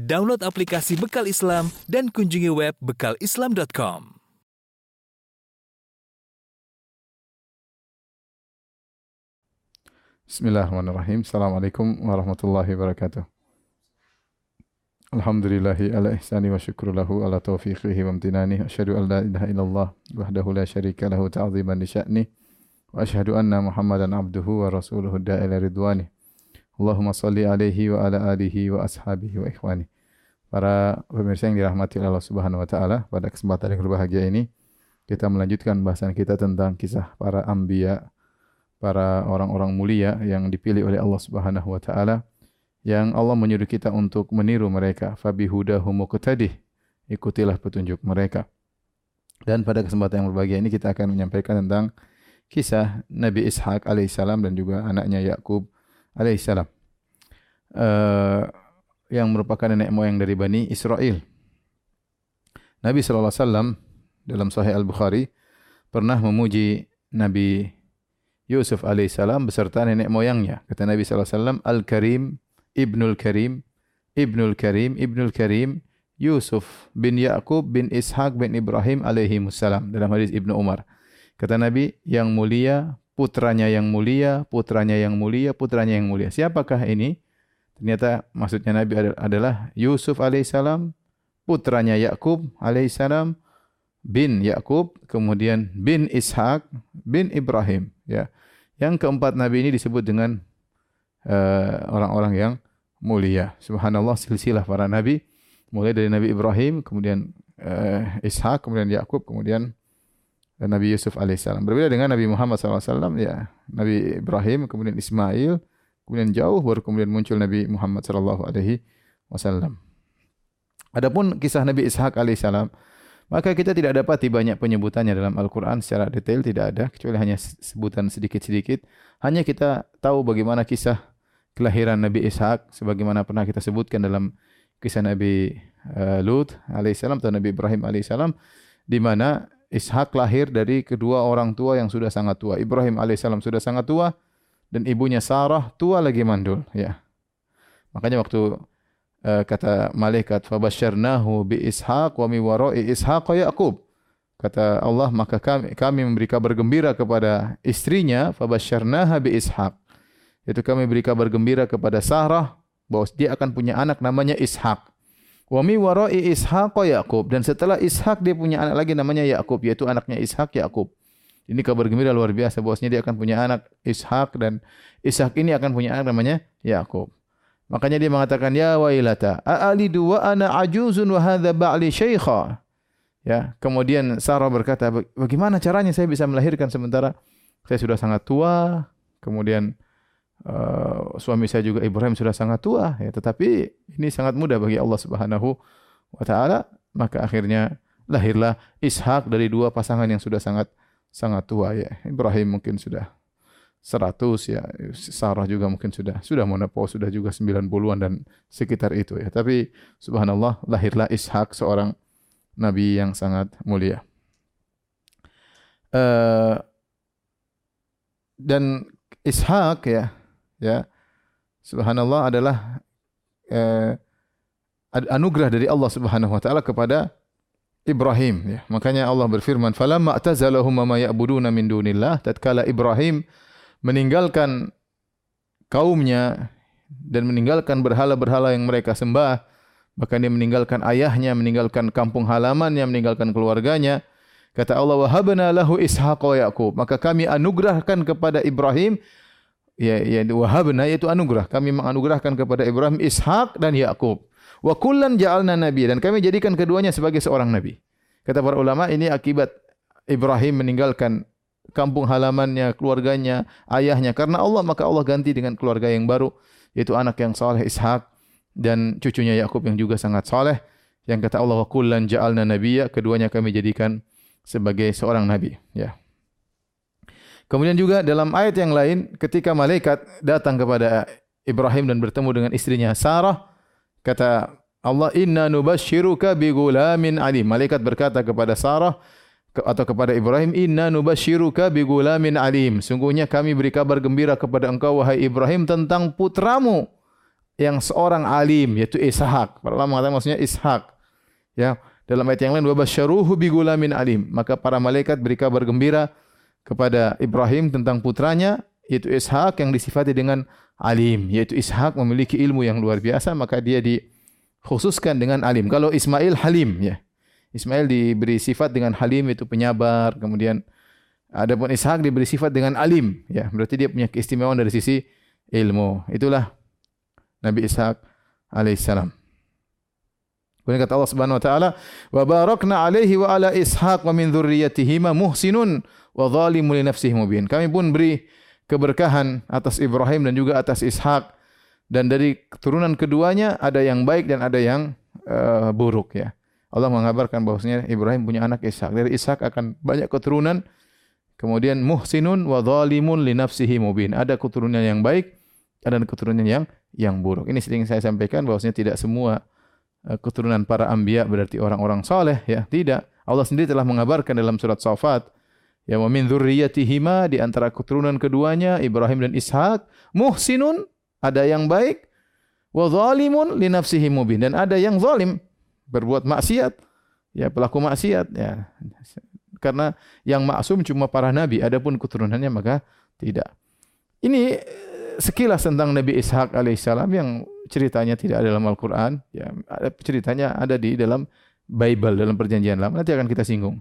Download aplikasi Bekal Islam dan kunjungi web bekalislam.com. Bismillahirrahmanirrahim. Assalamualaikum warahmatullahi wabarakatuh. Alhamdulillahi ala ihsani wa syukru lahu ala taufiqihi wa amtinani. Asyhadu an la ilaha illallah wahdahu la syarika lahu ta'ziman li sya'ni. Wa asyhadu anna Muhammadan abduhu wa rasuluhu da'ila ridwani. Allahumma salli alaihi wa ala alihi wa ashabihi wa ikhwani. Para pemirsa yang dirahmati Allah Subhanahu wa taala, pada kesempatan yang berbahagia ini kita melanjutkan bahasan kita tentang kisah para anbiya, para orang-orang mulia yang dipilih oleh Allah Subhanahu wa taala yang Allah menyuruh kita untuk meniru mereka. Fabi hudahum muqtadih. Ikutilah petunjuk mereka. Dan pada kesempatan yang berbahagia ini kita akan menyampaikan tentang kisah Nabi Ishak alaihissalam dan juga anaknya Yakub alaihissalam uh, yang merupakan nenek moyang dari Bani Israel. Nabi wasallam dalam Sahih Al Bukhari pernah memuji Nabi Yusuf alaihissalam beserta nenek moyangnya. Kata Nabi sallallahu alaihi wasallam, Al Karim, Ibnul Karim, Ibnul Karim, Ibnul Karim, Yusuf bin Yaqub bin Ishaq bin Ibrahim alaihi salam dalam hadis Ibnu Umar. Kata Nabi, yang mulia putranya yang mulia, putranya yang mulia, putranya yang mulia. Siapakah ini? Ternyata maksudnya Nabi adalah Yusuf alaihissalam, putranya Yakub alaihissalam, bin Yakub, kemudian bin Ishak, bin Ibrahim. Ya, yang keempat Nabi ini disebut dengan uh, orang-orang uh, yang mulia. Subhanallah silsilah para Nabi, mulai dari Nabi Ibrahim, kemudian uh, Ishak, kemudian Yakub, kemudian Nabi Yusuf alaihissalam. Berbeda dengan Nabi Muhammad SAW, ya Nabi Ibrahim, kemudian Ismail, kemudian jauh baru kemudian muncul Nabi Muhammad SAW. Adapun kisah Nabi Ishak alaihissalam, maka kita tidak dapati banyak penyebutannya dalam Al-Quran secara detail tidak ada, kecuali hanya sebutan sedikit-sedikit. Hanya kita tahu bagaimana kisah kelahiran Nabi Ishak, sebagaimana pernah kita sebutkan dalam kisah Nabi uh, Lut alaihissalam atau Nabi Ibrahim alaihissalam, di mana Ishak lahir dari kedua orang tua yang sudah sangat tua. Ibrahim alaihissalam sudah sangat tua dan ibunya Sarah tua lagi mandul. Ya. Makanya waktu uh, kata malaikat fabasyarnahu bi Ishak wa mi wara'i Ishaq Yaqub. Kata Allah maka kami kami memberi kabar gembira kepada istrinya fabasyarnaha bi Ishak. Itu kami beri kabar gembira kepada Sarah bahwa dia akan punya anak namanya Ishak. Wa mi wara'i Ishaq Yaqub dan setelah Ishaq dia punya anak lagi namanya Yaqub yaitu anaknya Ishaq Yaqub. Ini kabar gembira luar biasa bosnya dia akan punya anak Ishaq dan Ishaq ini akan punya anak namanya Yaqub. Makanya dia mengatakan ya wailata a'alidu wa ana ajuzun wa hadha ba'li syaikha. Ya, kemudian Sarah berkata, bagaimana caranya saya bisa melahirkan sementara saya sudah sangat tua, kemudian uh, suami saya juga Ibrahim sudah sangat tua ya. Tetapi ini sangat mudah bagi Allah Subhanahu wa taala. Maka akhirnya lahirlah Ishak dari dua pasangan yang sudah sangat sangat tua ya. Ibrahim mungkin sudah 100 ya. Sarah juga mungkin sudah sudah menopause sudah juga 90-an dan sekitar itu ya. Tapi subhanallah lahirlah Ishak seorang nabi yang sangat mulia. Uh, dan Ishak ya ya. Subhanallah adalah eh, anugerah dari Allah Subhanahu wa taala kepada Ibrahim ya. Makanya Allah berfirman falamma atazalahum ma ya'buduna min dunillah. Tatkala Ibrahim meninggalkan kaumnya dan meninggalkan berhala-berhala yang mereka sembah bahkan dia meninggalkan ayahnya meninggalkan kampung halamannya meninggalkan keluarganya kata Allah wahabna lahu ishaq wa yaqub. Maka kami anugerahkan kepada Ibrahim ya ya wahabna yaitu anugerah. Kami menganugerahkan kepada Ibrahim Ishak dan Yakub wa kullan ja'alna nabi dan kami jadikan keduanya sebagai seorang nabi. Kata para ulama ini akibat Ibrahim meninggalkan kampung halamannya keluarganya ayahnya. Karena Allah maka Allah ganti dengan keluarga yang baru yaitu anak yang saleh Ishak dan cucunya Yakub yang juga sangat saleh. Yang kata Allah wa kullan ja'alna nabiyya keduanya kami jadikan sebagai seorang nabi. Ya Kemudian juga dalam ayat yang lain ketika malaikat datang kepada Ibrahim dan bertemu dengan istrinya Sarah kata Allah inna nubashshiruka bi gulamin alim. Malaikat berkata kepada Sarah atau kepada Ibrahim inna nubashshiruka bi gulamin alim. Sungguhnya kami beri kabar gembira kepada engkau wahai Ibrahim tentang putramu yang seorang alim yaitu Ishak. Para ulama mengatakan maksudnya Ishak. Ya, dalam ayat yang lain wa basyaruhu bi gulamin alim. Maka para malaikat beri kabar gembira kepada Ibrahim tentang putranya yaitu Ishak yang disifati dengan alim yaitu Ishak memiliki ilmu yang luar biasa maka dia dikhususkan dengan alim. Kalau Ismail halim ya. Ismail diberi sifat dengan halim itu penyabar kemudian adapun Ishak diberi sifat dengan alim ya berarti dia punya keistimewaan dari sisi ilmu. Itulah Nabi Ishak alaihissalam. Kemudian kata Allah Subhanahu wa taala, "Wa barakna alaihi wa ala Ishaq wa min dzurriyyatihi muhsinun wa zalimun li nafsihi mubin." Kami pun beri keberkahan atas Ibrahim dan juga atas Ishak dan dari keturunan keduanya ada yang baik dan ada yang uh, buruk ya. Allah mengabarkan bahwasanya Ibrahim punya anak Ishak. Dari Ishak akan banyak keturunan. Kemudian muhsinun wa zalimun li nafsihi mubin. Ada keturunan yang baik dan keturunan yang yang buruk. Ini sering saya sampaikan bahwasanya tidak semua eh, keturunan para anbiya berarti orang-orang saleh ya, tidak. Allah sendiri telah mengabarkan dalam surat Safat ya wa min dzurriyyatihima di antara keturunan keduanya Ibrahim dan Ishak muhsinun ada yang baik wa zalimun li nafsihi mubin dan ada yang zalim berbuat maksiat ya pelaku maksiat ya karena yang maksum cuma para nabi adapun keturunannya maka tidak ini sekilas tentang Nabi Ishak alaihissalam yang ceritanya tidak ada dalam Al-Quran. Ya, ceritanya ada di dalam Bible, dalam perjanjian lama. Nanti akan kita singgung.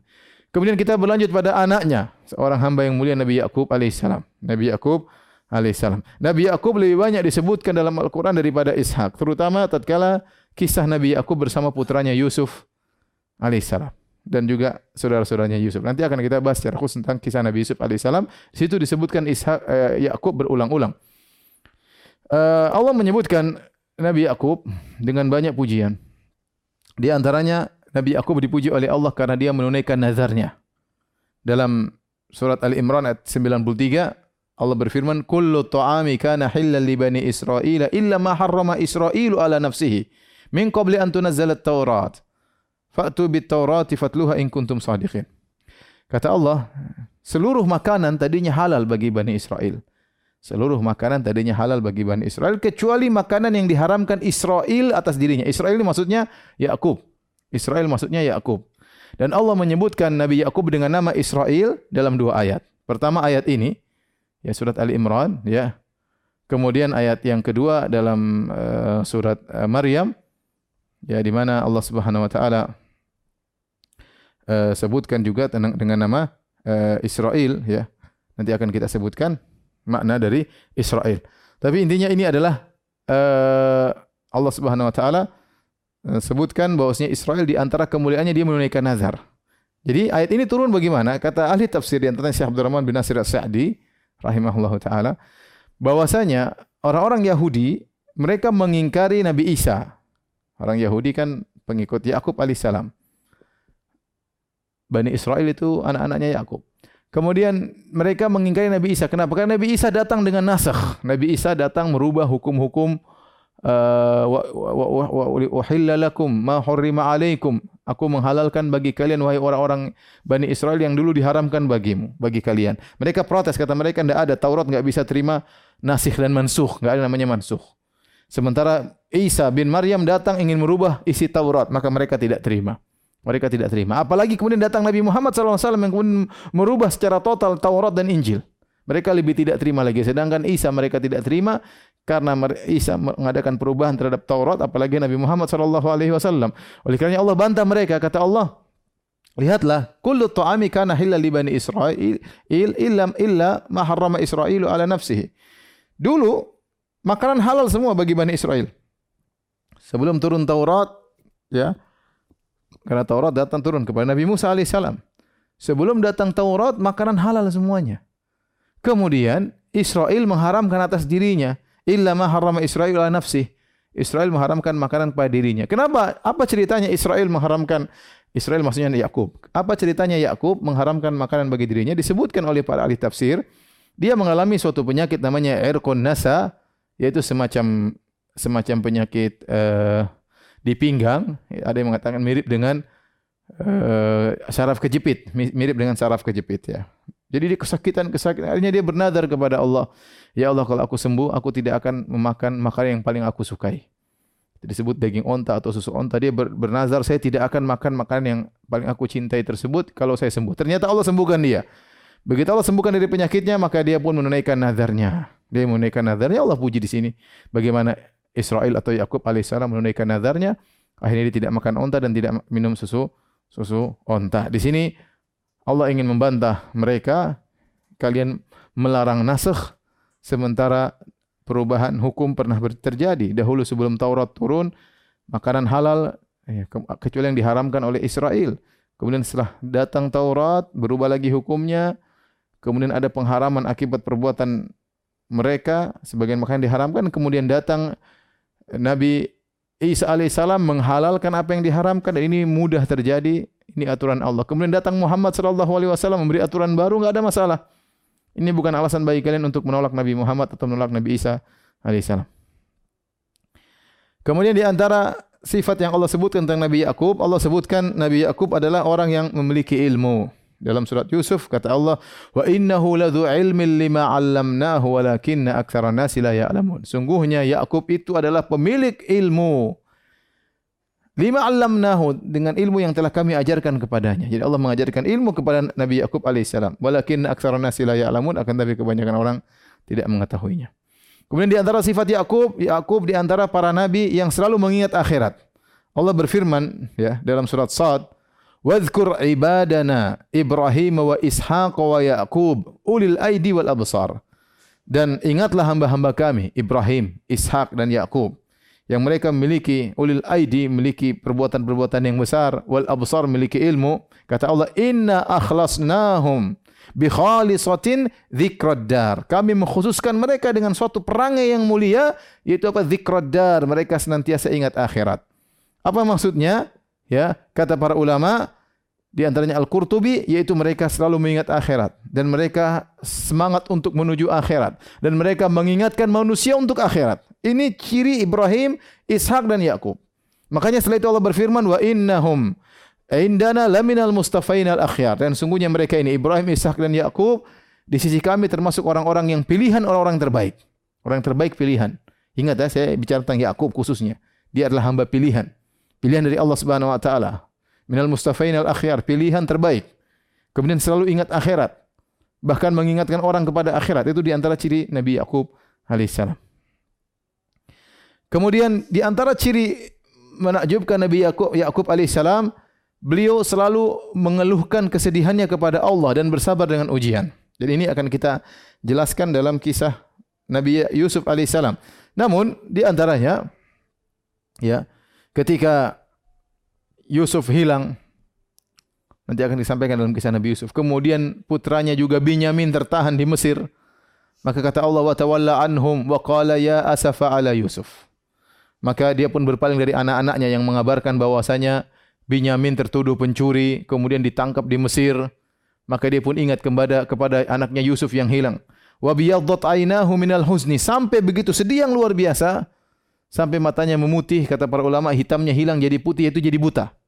Kemudian kita berlanjut pada anaknya. Seorang hamba yang mulia Nabi Yaakob alaihissalam. Nabi Yaakob alaihissalam. Nabi Yaakob lebih banyak disebutkan dalam Al-Quran daripada Ishak. Terutama tatkala kisah Nabi Yaakob bersama putranya Yusuf alaihissalam dan juga saudara-saudaranya Yusuf. Nanti akan kita bahas secara khusus tentang kisah Nabi Yusuf alaihissalam. Di situ disebutkan Ishak eh, Yakub berulang-ulang. Uh, Allah menyebutkan Nabi Yakub dengan banyak pujian. Di antaranya Nabi Yakub dipuji oleh Allah karena dia menunaikan nazarnya. Dalam surat Al-Imran ayat 93 Allah berfirman kullu ta'ami kana halal li bani Israil illa ma harrama Israil ala nafsihi min qabli an tunazzala at-Taurat. Fa'tu bit-Taurati fatluha in kuntum sadiqin. Kata Allah, seluruh makanan tadinya halal bagi Bani Israel seluruh makanan tadinya halal bagi Bani Israel kecuali makanan yang diharamkan Israel atas dirinya. Israel ini maksudnya Yakub. Israel maksudnya Yakub. Dan Allah menyebutkan Nabi Yakub dengan nama Israel dalam dua ayat. Pertama ayat ini ya surat Ali Imran ya. Kemudian ayat yang kedua dalam uh, surat uh, Maryam ya di mana Allah Subhanahu wa taala uh, sebutkan juga tentang dengan nama uh, Israel ya. Nanti akan kita sebutkan makna dari Israel. Tapi intinya ini adalah uh, Allah Subhanahu wa taala sebutkan bahwasanya Israel di antara kemuliaannya dia menunaikan nazar. Jadi ayat ini turun bagaimana? Kata ahli tafsir di antaranya Syekh Abdul Rahman bin Nasir As-Sa'di rahimahullahu taala bahwasanya orang-orang Yahudi mereka mengingkari Nabi Isa. Orang Yahudi kan pengikut Yakub alaihissalam. Bani Israel itu anak-anaknya Yakub. Kemudian mereka mengingkari Nabi Isa. Kenapa? Karena Nabi Isa datang dengan nasakh. Nabi Isa datang merubah hukum-hukum uh, hillalakum ma hurrima alaikum. Aku menghalalkan bagi kalian wahai orang-orang Bani Israel yang dulu diharamkan bagimu, bagi kalian. Mereka protes kata mereka tidak ada Taurat enggak bisa terima nasikh dan mansuh, enggak ada namanya mansuh. Sementara Isa bin Maryam datang ingin merubah isi Taurat, maka mereka tidak terima. Mereka tidak terima. Apalagi kemudian datang Nabi Muhammad SAW yang kemudian merubah secara total Taurat dan Injil. Mereka lebih tidak terima lagi. Sedangkan Isa mereka tidak terima karena Isa mengadakan perubahan terhadap Taurat. Apalagi Nabi Muhammad SAW. Oleh kerana Allah bantah mereka. Kata Allah, lihatlah. Kullu ta'ami kana hilla li bani Israel illa, illa ma harrama Israel ala nafsihi. Dulu, makanan halal semua bagi Bani Israel. Sebelum turun Taurat, ya, Karena Taurat datang turun kepada Nabi Musa alaihissalam. Sebelum datang Taurat, makanan halal semuanya. Kemudian Israel mengharamkan atas dirinya illa ma harrama Israel ala nafsi. Israel mengharamkan makanan kepada dirinya. Kenapa? Apa ceritanya Israel mengharamkan Israel maksudnya Yakub. Apa ceritanya Yakub mengharamkan makanan bagi dirinya? Disebutkan oleh para ahli tafsir, dia mengalami suatu penyakit namanya erkon nasa, yaitu semacam semacam penyakit uh, di pinggang, ada yang mengatakan mirip dengan uh, saraf kejepit, mirip dengan saraf kejepit ya. Jadi dia kesakitan, kesakitan. Akhirnya dia bernazar kepada Allah. Ya Allah, kalau aku sembuh, aku tidak akan memakan makanan yang paling aku sukai. Disebut daging onta atau susu onta. Dia bernazar, saya tidak akan makan makanan yang paling aku cintai tersebut kalau saya sembuh. Ternyata Allah sembuhkan dia. Begitu Allah sembuhkan dari penyakitnya, maka dia pun menunaikan nazarnya. Dia menunaikan nazarnya, Allah puji di sini. Bagaimana Israel atau Yakub alaihissalam menunaikan nazarnya, akhirnya dia tidak makan onta dan tidak minum susu susu onta. Di sini Allah ingin membantah mereka kalian melarang nasakh sementara perubahan hukum pernah terjadi dahulu sebelum Taurat turun makanan halal ya, kecuali yang diharamkan oleh Israel kemudian setelah datang Taurat berubah lagi hukumnya kemudian ada pengharaman akibat perbuatan mereka sebagian makanan diharamkan kemudian datang Nabi Isa alaihissalam menghalalkan apa yang diharamkan dan ini mudah terjadi ini aturan Allah. Kemudian datang Muhammad sallallahu alaihi wasallam memberi aturan baru enggak ada masalah. Ini bukan alasan bagi kalian untuk menolak Nabi Muhammad atau menolak Nabi Isa alaihissalam. Kemudian di antara sifat yang Allah sebutkan tentang Nabi Yakub, Allah sebutkan Nabi Yakub adalah orang yang memiliki ilmu. Dalam surat Yusuf kata Allah, "Wa innahu ladzu ilmin lima 'allamnahu walakinna aktsara nasi la ya'lamun." Sungguhnya Yakub itu adalah pemilik ilmu. Lima alamnahu dengan ilmu yang telah kami ajarkan kepadanya. Jadi Allah mengajarkan ilmu kepada Nabi Yakub alaihissalam. Walakin aksara nasi la ya'lamun akan tapi kebanyakan orang tidak mengetahuinya. Kemudian di antara sifat Yakub, Yakub di antara para nabi yang selalu mengingat akhirat. Allah berfirman ya dalam surat Sad, "Wadhkur ibadana Ibrahim wa Ishaq wa Yaqub ulil aidi wal absar." Dan ingatlah hamba-hamba kami Ibrahim, Ishak dan Yakub yang mereka memiliki ulil aidi memiliki perbuatan-perbuatan yang besar wal absar memiliki ilmu. Kata Allah inna akhlasnahum bi khalisatin dzikrad dar kami mengkhususkan mereka dengan suatu perangai yang mulia yaitu apa? Dzikrad dar mereka senantiasa ingat akhirat. Apa maksudnya? Ya kata para ulama di antaranya Al-Qurtubi yaitu mereka selalu mengingat akhirat dan mereka semangat untuk menuju akhirat dan mereka mengingatkan manusia untuk akhirat. Ini ciri Ibrahim, Ishak dan Yakub. Makanya setelah itu Allah berfirman wa innahum indana laminal mustafain al akhyar dan sungguhnya mereka ini Ibrahim, Ishak dan Yakub di sisi kami termasuk orang-orang yang pilihan orang-orang terbaik. Orang terbaik pilihan. Ingat ya saya bicara tentang Yakub khususnya. Dia adalah hamba pilihan. Pilihan dari Allah Subhanahu wa taala minal mustafain al akhyar pilihan terbaik. Kemudian selalu ingat akhirat. Bahkan mengingatkan orang kepada akhirat. Itu di antara ciri Nabi Yakub alaihissalam kemudian di antara ciri menakjubkan Nabi Yakub Yakub alaihissalam beliau selalu mengeluhkan kesedihannya kepada Allah dan bersabar dengan ujian. Jadi ini akan kita jelaskan dalam kisah Nabi Yusuf alaihissalam namun di antaranya ya ketika Yusuf hilang. Nanti akan disampaikan dalam kisah Nabi Yusuf. Kemudian putranya juga Binyamin tertahan di Mesir. Maka kata Allah wa tawalla anhum wa qala ya asafa ala Yusuf. Maka dia pun berpaling dari anak-anaknya yang mengabarkan bahwasanya Binyamin tertuduh pencuri, kemudian ditangkap di Mesir. Maka dia pun ingat kepada kepada anaknya Yusuf yang hilang. Wa biyaddat aynahu minal huzni sampai begitu sedih yang luar biasa sampai matanya memutih kata para ulama hitamnya hilang jadi putih itu jadi buta.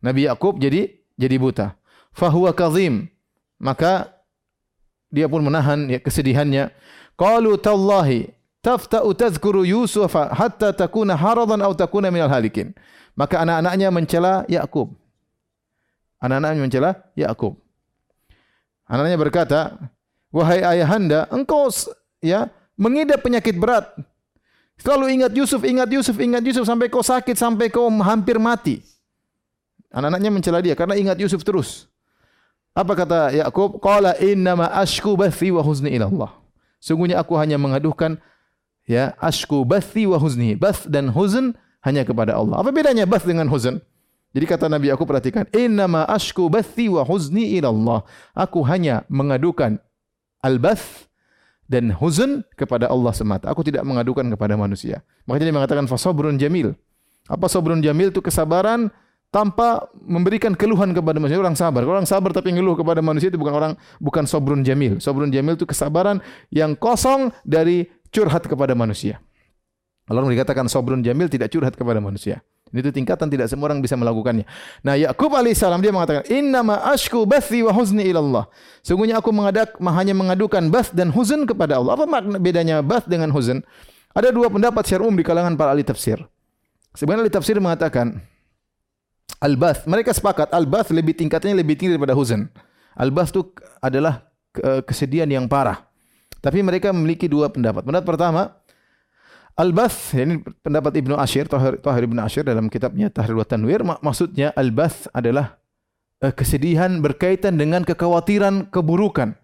Nabi Yakub jadi jadi buta. Fahuwa kazim. Maka dia pun menahan ya, kesedihannya. Qalu tallahi tafta'u tadhkuru Yusuf hatta takuna haradan atau takuna minal halikin. Maka anak-anaknya mencela Yakub. Anak-anaknya mencela Yakub. Anak-anaknya berkata, "Wahai ayahanda, engkau ya mengidap penyakit berat. Selalu ingat Yusuf, ingat Yusuf, ingat Yusuf sampai kau sakit, sampai kau hampir mati." Anak-anaknya mencela dia karena ingat Yusuf terus. Apa kata Yakub? Qala inna ma ashku bathi wa huzni ila Allah. Sungguhnya aku hanya mengaduhkan ya ashku bathi wa huzni. Bath dan huzn hanya kepada Allah. Apa bedanya bath dengan huzn? Jadi kata Nabi aku perhatikan, inna ma ashku bathi wa huzni ila Allah. Aku hanya mengadukan al-bath dan huzn kepada Allah semata. Aku tidak mengadukan kepada manusia. Makanya dia mengatakan fasabrun jamil. Apa sabrun jamil itu kesabaran tanpa memberikan keluhan kepada manusia orang sabar. Kalau orang sabar tapi ngeluh kepada manusia itu bukan orang bukan sobrun jamil. Sobrun jamil itu kesabaran yang kosong dari curhat kepada manusia. Allah dikatakan sobrun jamil tidak curhat kepada manusia. Ini itu tingkatan tidak semua orang bisa melakukannya. Nah, Yakub alaihissalam dia mengatakan, "Inna ma ashku bathi wa huzni ila Allah." Sungguhnya aku mengadak hanya mengadukan bath dan huzn kepada Allah. Apa makna bedanya bath dengan huzn? Ada dua pendapat secara umum di kalangan para ahli tafsir. Sebenarnya ahli tafsir mengatakan al-bath, mereka sepakat al-bath lebih tingkatnya lebih tinggi daripada huzn. Al-bath itu adalah kesedihan yang parah. Tapi mereka memiliki dua pendapat. Pendapat pertama, Al-Bath, ini pendapat Ibnu Ashir, Tahir, Tahir Ibnu Ashir dalam kitabnya Tahrir wa Tanwir, mak maksudnya Al-Bath adalah uh, kesedihan berkaitan dengan kekhawatiran keburukan.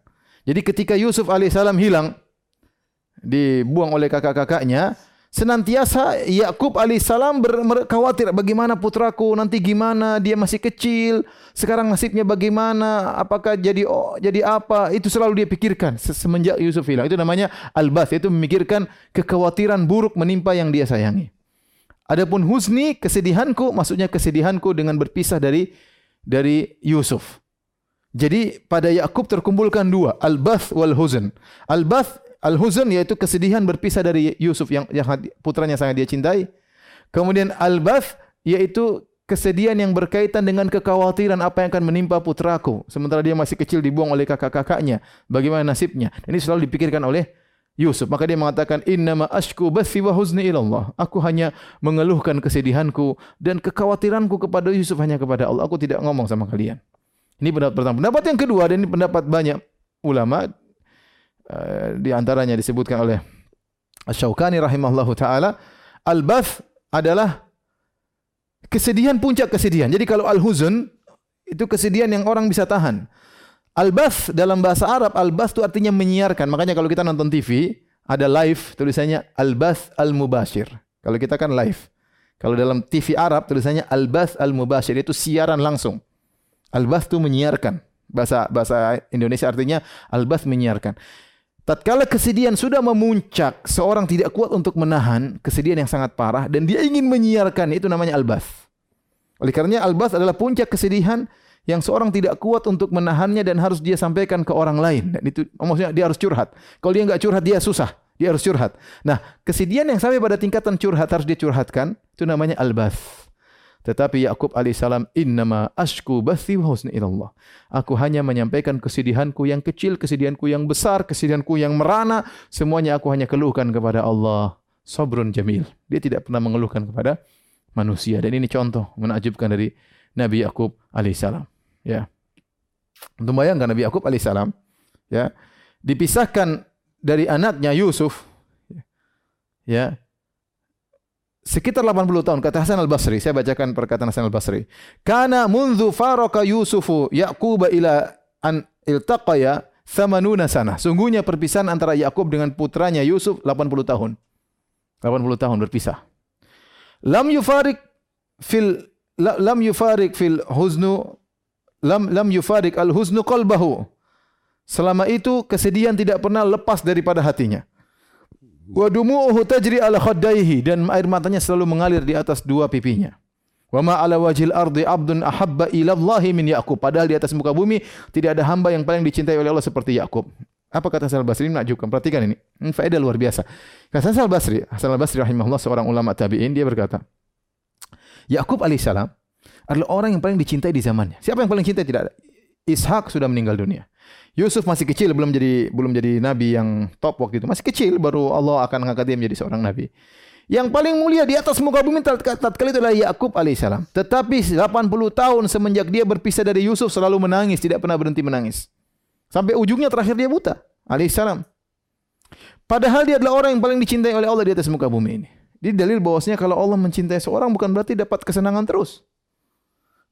Jadi ketika Yusuf alaihissalam hilang, dibuang oleh kakak-kakaknya, senantiasa Yakub alaihissalam berkhawatir bagaimana putraku nanti gimana dia masih kecil sekarang nasibnya bagaimana apakah jadi oh, jadi apa itu selalu dia pikirkan semenjak Yusuf hilang. Itu namanya albas itu memikirkan kekhawatiran buruk menimpa yang dia sayangi. Adapun husni kesedihanku maksudnya kesedihanku dengan berpisah dari dari Yusuf. Jadi pada Yakub terkumpulkan dua albas wal huzn. Albas Al-huzn yaitu kesedihan berpisah dari Yusuf yang, yang putranya sangat dia cintai. Kemudian al-bath yaitu kesedihan yang berkaitan dengan kekhawatiran apa yang akan menimpa putraku sementara dia masih kecil dibuang oleh kakak-kakaknya. Bagaimana nasibnya? Ini selalu dipikirkan oleh Yusuf. Maka dia mengatakan innama ashku bathi wa huzni ila Allah. Aku hanya mengeluhkan kesedihanku dan kekhawatiranku kepada Yusuf hanya kepada Allah. Aku tidak ngomong sama kalian. Ini pendapat pertama. Pendapat yang kedua dan ini pendapat banyak ulama Eh, di antaranya disebutkan oleh Asy-Syaukani rahimahullahu taala al-bath adalah kesedihan puncak kesedihan. Jadi kalau al-huzn itu kesedihan yang orang bisa tahan. Al-bath dalam bahasa Arab al-bath itu artinya menyiarkan. Makanya kalau kita nonton TV ada live tulisannya al-bath al-mubashir. Kalau kita kan live. Kalau dalam TV Arab tulisannya al-bath al-mubashir itu siaran langsung. Al-bath itu menyiarkan. Bahasa bahasa Indonesia artinya al-bath menyiarkan. Tatkala kesedihan sudah memuncak, seorang tidak kuat untuk menahan kesedihan yang sangat parah dan dia ingin menyiarkan itu namanya albas. Oleh karenanya albas adalah puncak kesedihan yang seorang tidak kuat untuk menahannya dan harus dia sampaikan ke orang lain. Dan itu maksudnya dia harus curhat. Kalau dia enggak curhat dia susah. Dia harus curhat. Nah, kesedihan yang sampai pada tingkatan curhat harus dia curhatkan itu namanya albas. Tetapi Yakub alaihissalam innama ashku bathi wa husni ilallah. Aku hanya menyampaikan kesedihanku yang kecil, kesedihanku yang besar, kesedihanku yang merana, semuanya aku hanya keluhkan kepada Allah. Sabrun jamil. Dia tidak pernah mengeluhkan kepada manusia dan ini contoh menakjubkan dari Nabi Yakub alaihissalam. Ya. Untuk bayangkan Nabi Yakub alaihissalam ya, dipisahkan dari anaknya Yusuf ya, sekitar 80 tahun kata Hasan Al-Basri saya bacakan perkataan Hasan Al-Basri. Kana munzu faraka Yusufu Yaqub ila an iltaqaya thamanuna sana. Sungguhnya perpisahan antara Yakub dengan putranya Yusuf 80 tahun. 80 tahun berpisah. Lam yufarik fil lam yufarik fil huznu lam lam yufarik al huznu qalbahu. Selama itu kesedihan tidak pernah lepas daripada hatinya wa dumu'uhu tajri ala khaddaihi dan air matanya selalu mengalir di atas dua pipinya. Wa ma ala wajhil ardi abdun ahabba ila Allah min Yaqub. Padahal di atas muka bumi tidak ada hamba yang paling dicintai oleh Allah seperti Yaqub. Apa kata Hasan Al-Basri? Menakjubkan. Perhatikan ini. Ini faedah luar biasa. Kata Hasan Al-Basri, Hasan Al-Basri rahimahullah seorang ulama tabi'in, dia berkata, Yaqub alaihissalam adalah orang yang paling dicintai di zamannya. Siapa yang paling cintai? Tidak ada. Ishak sudah meninggal dunia. Yusuf masih kecil belum jadi belum jadi nabi yang top waktu itu. Masih kecil baru Allah akan mengangkat dia menjadi seorang nabi. Yang paling mulia di atas muka bumi tatkala itu adalah Yakub alaihissalam. Tetapi 80 tahun semenjak dia berpisah dari Yusuf selalu menangis, tidak pernah berhenti menangis. Sampai ujungnya terakhir dia buta alaihissalam. Padahal dia adalah orang yang paling dicintai oleh Allah di atas muka bumi ini. Jadi dalil bahwasanya kalau Allah mencintai seorang bukan berarti dapat kesenangan terus.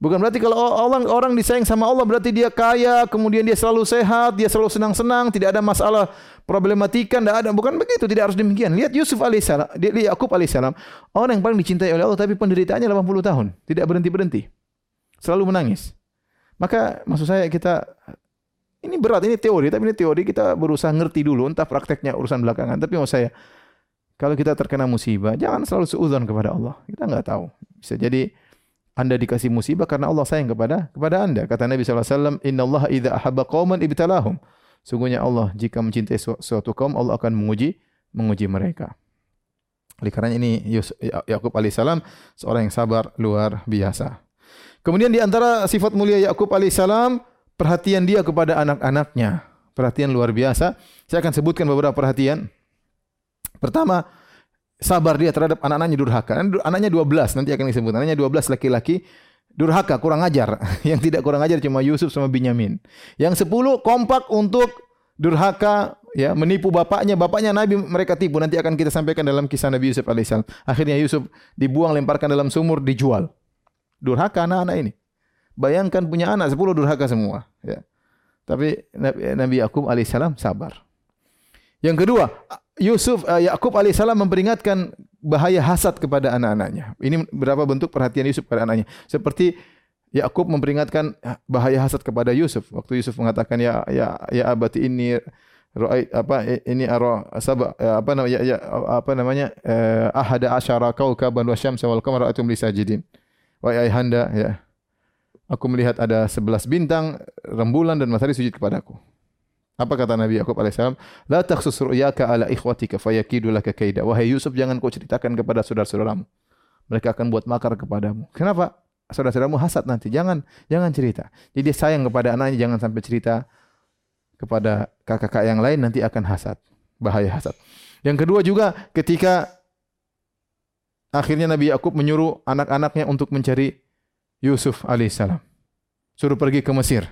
Bukan berarti kalau orang orang disayang sama Allah berarti dia kaya, kemudian dia selalu sehat, dia selalu senang-senang, tidak ada masalah problematika, tidak ada. Bukan begitu, tidak harus demikian. Lihat Yusuf alaihissalam, lihat Yakub alaihissalam, orang yang paling dicintai oleh Allah tapi penderitaannya 80 tahun, tidak berhenti-berhenti. Selalu menangis. Maka maksud saya kita ini berat, ini teori, tapi ini teori kita berusaha ngerti dulu, entah prakteknya urusan belakangan. Tapi maksud saya, kalau kita terkena musibah, jangan selalu seuzon kepada Allah. Kita enggak tahu. Bisa jadi anda dikasih musibah karena Allah sayang kepada kepada anda. Kata Nabi SAW, Inna Allah idha ahabba qawman ibtalahum. Sungguhnya Allah jika mencintai suatu kaum, Allah akan menguji menguji mereka. Oleh karena ini Ya- Yakub alaihissalam seorang yang sabar luar biasa. Kemudian di antara sifat mulia Yakub alaihissalam perhatian dia kepada anak-anaknya. Perhatian luar biasa. Saya akan sebutkan beberapa perhatian. Pertama, sabar dia terhadap anak-anaknya durhaka. Anaknya 12 nanti akan disebut. Anaknya 12 laki-laki durhaka, kurang ajar. Yang tidak kurang ajar cuma Yusuf sama Binyamin. Yang 10 kompak untuk durhaka ya menipu bapaknya bapaknya Nabi mereka tipu nanti akan kita sampaikan dalam kisah Nabi Yusuf alaihissalam akhirnya Yusuf dibuang lemparkan dalam sumur dijual durhaka anak-anak ini bayangkan punya anak 10 durhaka semua ya tapi Nabi Yakub alaihissalam sabar yang kedua Yusuf uh, Yakub alaihissalam memperingatkan bahaya hasad kepada anak-anaknya ini berapa bentuk perhatian Yusuf kepada anaknya seperti Yakub memperingatkan bahaya hasad kepada Yusuf. Waktu Yusuf mengatakan ya ya ya abati ini ra'ait apa ini ara sabah apa namanya ya, apa namanya eh, ahada asyara kaukaban wa syamsa wal qamara atum li sajidin. Wahai ayahanda ya. Aku melihat ada sebelas bintang, rembulan dan matahari sujud kepadaku. Apa kata Nabi Yakub alaihissalam? La takhsus ru'yaka ala ikhwatika fayakidu laka kaida. Wahai Yusuf jangan kau ceritakan kepada saudara-saudaramu. Mereka akan buat makar kepadamu. Kenapa? saudara-saudaramu hasad nanti. Jangan jangan cerita. Jadi sayang kepada anaknya jangan sampai cerita kepada kakak-kakak yang lain nanti akan hasad. Bahaya hasad. Yang kedua juga ketika akhirnya Nabi Yakub menyuruh anak-anaknya untuk mencari Yusuf alaihissalam. Suruh pergi ke Mesir.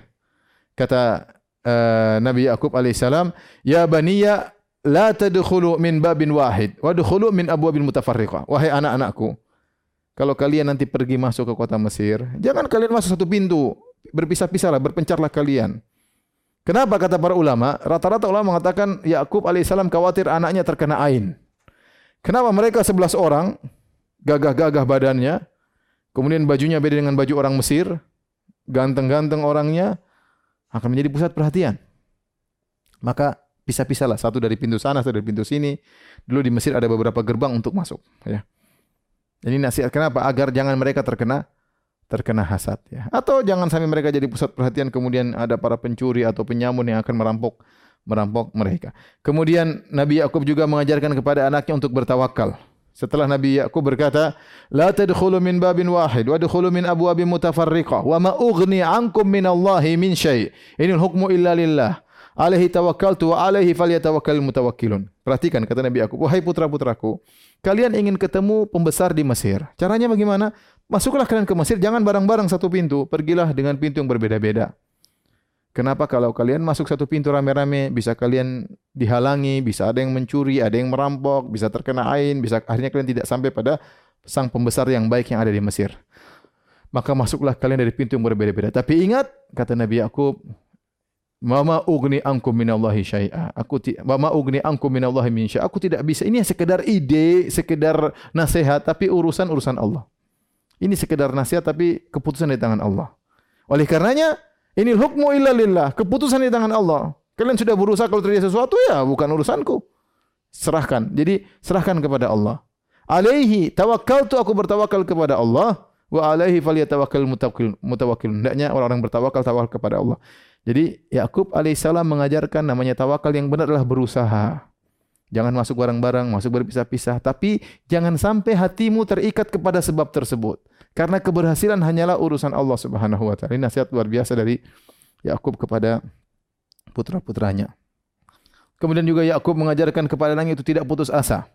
Kata uh, Nabi Yakub alaihissalam, "Ya baniya la tadkhulu min babin wahid, wa dkhulu min abwabin mutafarriqah." Wahai anak-anakku, kalau kalian nanti pergi masuk ke kota Mesir, jangan kalian masuk satu pintu, berpisah-pisahlah, berpencarlah kalian. Kenapa kata para ulama? Rata-rata ulama mengatakan Yakub alaihissalam khawatir anaknya terkena ain. Kenapa mereka sebelas orang, gagah-gagah badannya, kemudian bajunya beda dengan baju orang Mesir, ganteng-ganteng orangnya, akan menjadi pusat perhatian. Maka pisah-pisahlah, satu dari pintu sana, satu dari pintu sini. Dulu di Mesir ada beberapa gerbang untuk masuk. Ya. Ini nasihat kenapa? Agar jangan mereka terkena terkena hasad ya. Atau jangan sampai mereka jadi pusat perhatian kemudian ada para pencuri atau penyamun yang akan merampok merampok mereka. Kemudian Nabi Yakub juga mengajarkan kepada anaknya untuk bertawakal. Setelah Nabi Yakub berkata, "La tadkhulu min babin wahid wa dkhulu min abwabin mutafarriqah wa ma ughni 'ankum min Allahi min syai'. Inil hukmu illa lillah. Alaihi tawakkaltu wa alaihi falyatawakkal mutawakkilun." Perhatikan kata Nabi Yakub, "Wahai putra-putraku, kalian ingin ketemu pembesar di Mesir. Caranya bagaimana? Masuklah kalian ke Mesir, jangan bareng-bareng satu pintu. Pergilah dengan pintu yang berbeda-beda. Kenapa kalau kalian masuk satu pintu rame-rame, bisa kalian dihalangi, bisa ada yang mencuri, ada yang merampok, bisa terkena ain, bisa akhirnya kalian tidak sampai pada sang pembesar yang baik yang ada di Mesir. Maka masuklah kalian dari pintu yang berbeda-beda. Tapi ingat, kata Nabi Yakub, Mama ugni ankum minallahi syai'a. Aku ti mama ugni ankum minallahi min syai'a. Aku tidak bisa. Ini sekedar ide, sekedar nasihat tapi urusan urusan Allah. Ini sekedar nasihat tapi keputusan di tangan Allah. Oleh karenanya, ini hukmu illa lillah. Keputusan di tangan Allah. Kalian sudah berusaha kalau terjadi sesuatu ya bukan urusanku. Serahkan. Jadi serahkan kepada Allah. Alaihi tawakkaltu aku bertawakal kepada Allah wa alaihi falyatawakkal mutawakkil mutawakkil. Hendaknya orang-orang bertawakal tawakal kepada Allah. Jadi Yakub alaihissalam mengajarkan namanya tawakal yang benar adalah berusaha. Jangan masuk barang-barang, masuk berpisah-pisah. Tapi jangan sampai hatimu terikat kepada sebab tersebut. Karena keberhasilan hanyalah urusan Allah subhanahu wa ta'ala. Ini nasihat luar biasa dari Yakub kepada putra-putranya. Kemudian juga Yakub mengajarkan kepada anaknya itu tidak putus asa.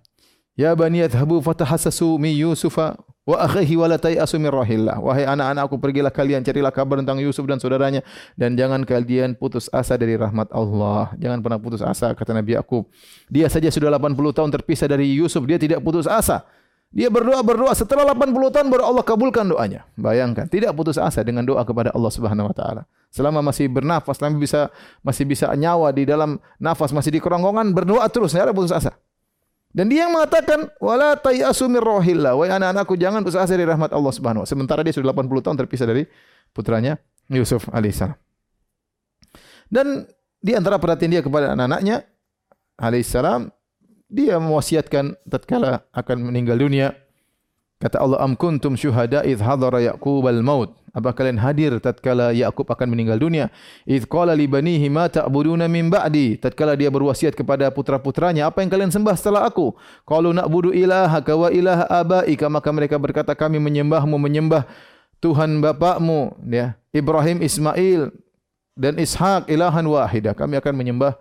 Ya bani yadhhabu fatahassasu mi Yusufa wa akhihi wa la tayasu min rahillah. Wahai anak-anakku pergilah kalian carilah kabar tentang Yusuf dan saudaranya dan jangan kalian putus asa dari rahmat Allah. Jangan pernah putus asa kata Nabi Yakub. Dia saja sudah 80 tahun terpisah dari Yusuf, dia tidak putus asa. Dia berdoa berdoa setelah 80 tahun baru Allah kabulkan doanya. Bayangkan, tidak putus asa dengan doa kepada Allah Subhanahu wa taala. Selama masih bernafas, selama bisa masih bisa nyawa di dalam nafas, masih di kerongkongan berdoa terus, tidak ada putus asa. Dan dia yang mengatakan wala tayasu mir rohillah. Wahai anak-anakku jangan putus asa dari rahmat Allah Subhanahu wa Sementara dia sudah 80 tahun terpisah dari putranya Yusuf alaihissalam. Dan di antara perhatian dia kepada anak-anaknya alaihissalam dia mewasiatkan tatkala akan meninggal dunia Kata Allah, "Am kuntum syuhada idh hadara Yaqub al-maut?" Apa kalian hadir tatkala Yakub akan meninggal dunia? Idh qala li banihi ma ta'buduna min ba'di? Tatkala dia berwasiat kepada putra-putranya, apa yang kalian sembah setelah aku? Qalu na'budu ilahaka wa ilaha abaika, maka mereka berkata kami menyembahmu menyembah Tuhan bapakmu ya, Ibrahim, Ismail dan Ishak ilahan wahidah. Kami akan menyembah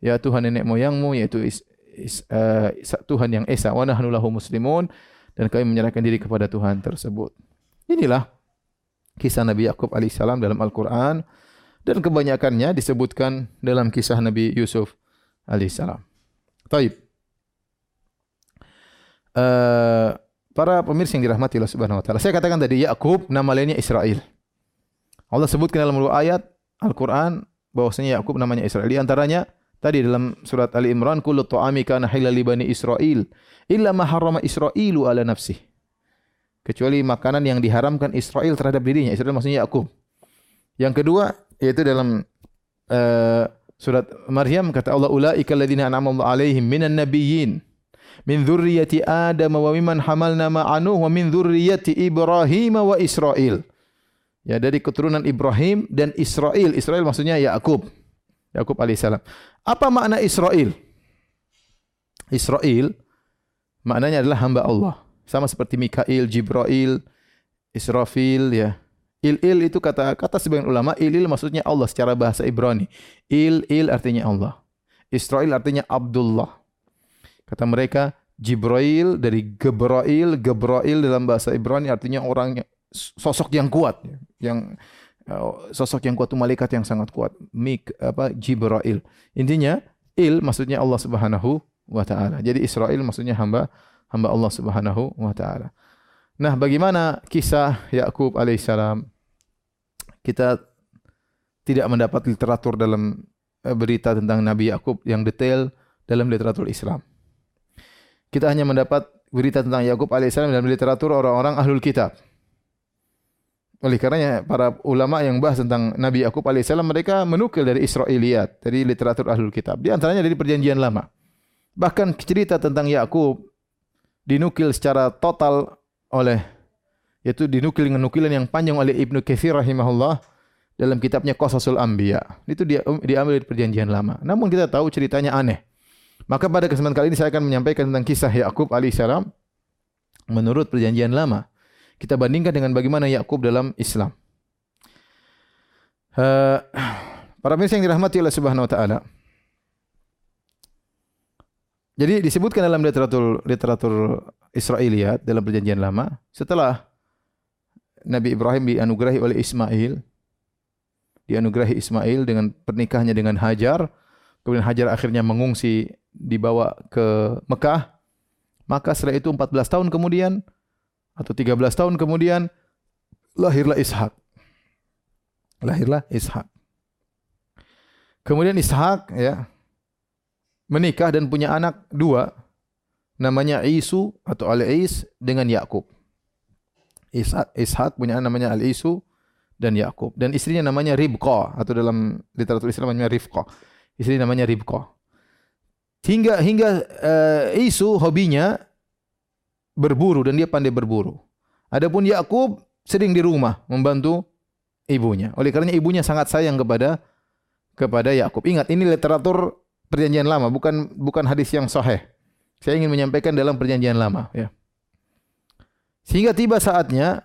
ya Tuhan nenek moyangmu yaitu uh, Tuhan yang esa wa nahnu lahu muslimun dan kami menyerahkan diri kepada Tuhan tersebut. Inilah kisah Nabi Yakub alaihissalam dalam Al-Quran dan kebanyakannya disebutkan dalam kisah Nabi Yusuf alaihissalam. Taib. Uh, para pemirsa yang dirahmati Allah Subhanahu wa taala. Saya katakan tadi Yakub nama lainnya Israel. Allah sebutkan dalam beberapa ayat Al-Qur'an bahwasanya Yakub namanya Israel. Di antaranya tadi dalam surat Ali Imran kullu ta'ami kana halal li bani Israil illa ma harrama Israilu ala nafsi. Kecuali makanan yang diharamkan Israel terhadap dirinya. Israel maksudnya Yakub. Yang kedua yaitu dalam uh, surat Maryam kata Allah ulaika alladziina an'ama Allah 'alaihim minan nabiyyin min dzurriyyati Adam wa mimman hamalna ma'anu wa min dzurriyyati Ibrahim wa Israil. Ya dari keturunan Ibrahim dan Israel. Israel maksudnya Yakub. Yakub alaihissalam. Apa makna Israel? Israel maknanya adalah hamba Allah. Sama seperti Mikail, Jibril, Israfil ya. Il-il itu kata kata sebagian ulama, il-il maksudnya Allah secara bahasa Ibrani. Il-il artinya Allah. Israel artinya Abdullah. Kata mereka Jibril dari Gebrail, Gebrail dalam bahasa Ibrani artinya orang sosok yang kuat, yang sosok yang kuat itu malaikat yang sangat kuat. Mik apa Jibril. Intinya il maksudnya Allah Subhanahu wa taala. Jadi Israel maksudnya hamba hamba Allah Subhanahu wa taala. Nah, bagaimana kisah Yakub alaihissalam? Kita tidak mendapat literatur dalam eh, berita tentang Nabi Yakub yang detail dalam literatur Islam. Kita hanya mendapat berita tentang Yakub alaihissalam dalam literatur orang-orang ahlul kitab. Oleh karenanya para ulama yang bahas tentang Nabi Yakub alaihissalam mereka menukil dari Israiliyat, dari literatur ahlul kitab. Di antaranya dari perjanjian lama. Bahkan cerita tentang Yakub dinukil secara total oleh yaitu dinukil dengan nukilan yang panjang oleh Ibnu Katsir rahimahullah dalam kitabnya Qasasul Anbiya. Itu dia diambil dari perjanjian lama. Namun kita tahu ceritanya aneh. Maka pada kesempatan kali ini saya akan menyampaikan tentang kisah Yakub alaihissalam menurut perjanjian lama. Kita bandingkan dengan bagaimana Yakub dalam Islam. Uh, para pemirsa yang dirahmati oleh Subhanahu wa taala. Jadi disebutkan dalam literatur literatur Israiliyat dalam perjanjian lama setelah Nabi Ibrahim dianugerahi oleh Ismail dianugerahi Ismail dengan pernikahannya dengan Hajar kemudian Hajar akhirnya mengungsi dibawa ke Mekah maka setelah itu 14 tahun kemudian atau 13 tahun kemudian lahirlah Ishak lahirlah Ishak kemudian Ishak ya menikah dan punya anak dua namanya Isu atau Al-Is dengan Yakub. Ishak, Ishak punya anak namanya Al-Isu dan Yakub dan istrinya namanya Ribqa atau dalam literatur Islam namanya Rifqa. Istri namanya Ribqa. Hingga hingga uh, Isu hobinya berburu dan dia pandai berburu. Adapun Yakub sering di rumah membantu ibunya. Oleh kerana ibunya sangat sayang kepada kepada Yakub. Ingat ini literatur perjanjian lama, bukan bukan hadis yang sahih. Saya ingin menyampaikan dalam perjanjian lama. Ya. Sehingga tiba saatnya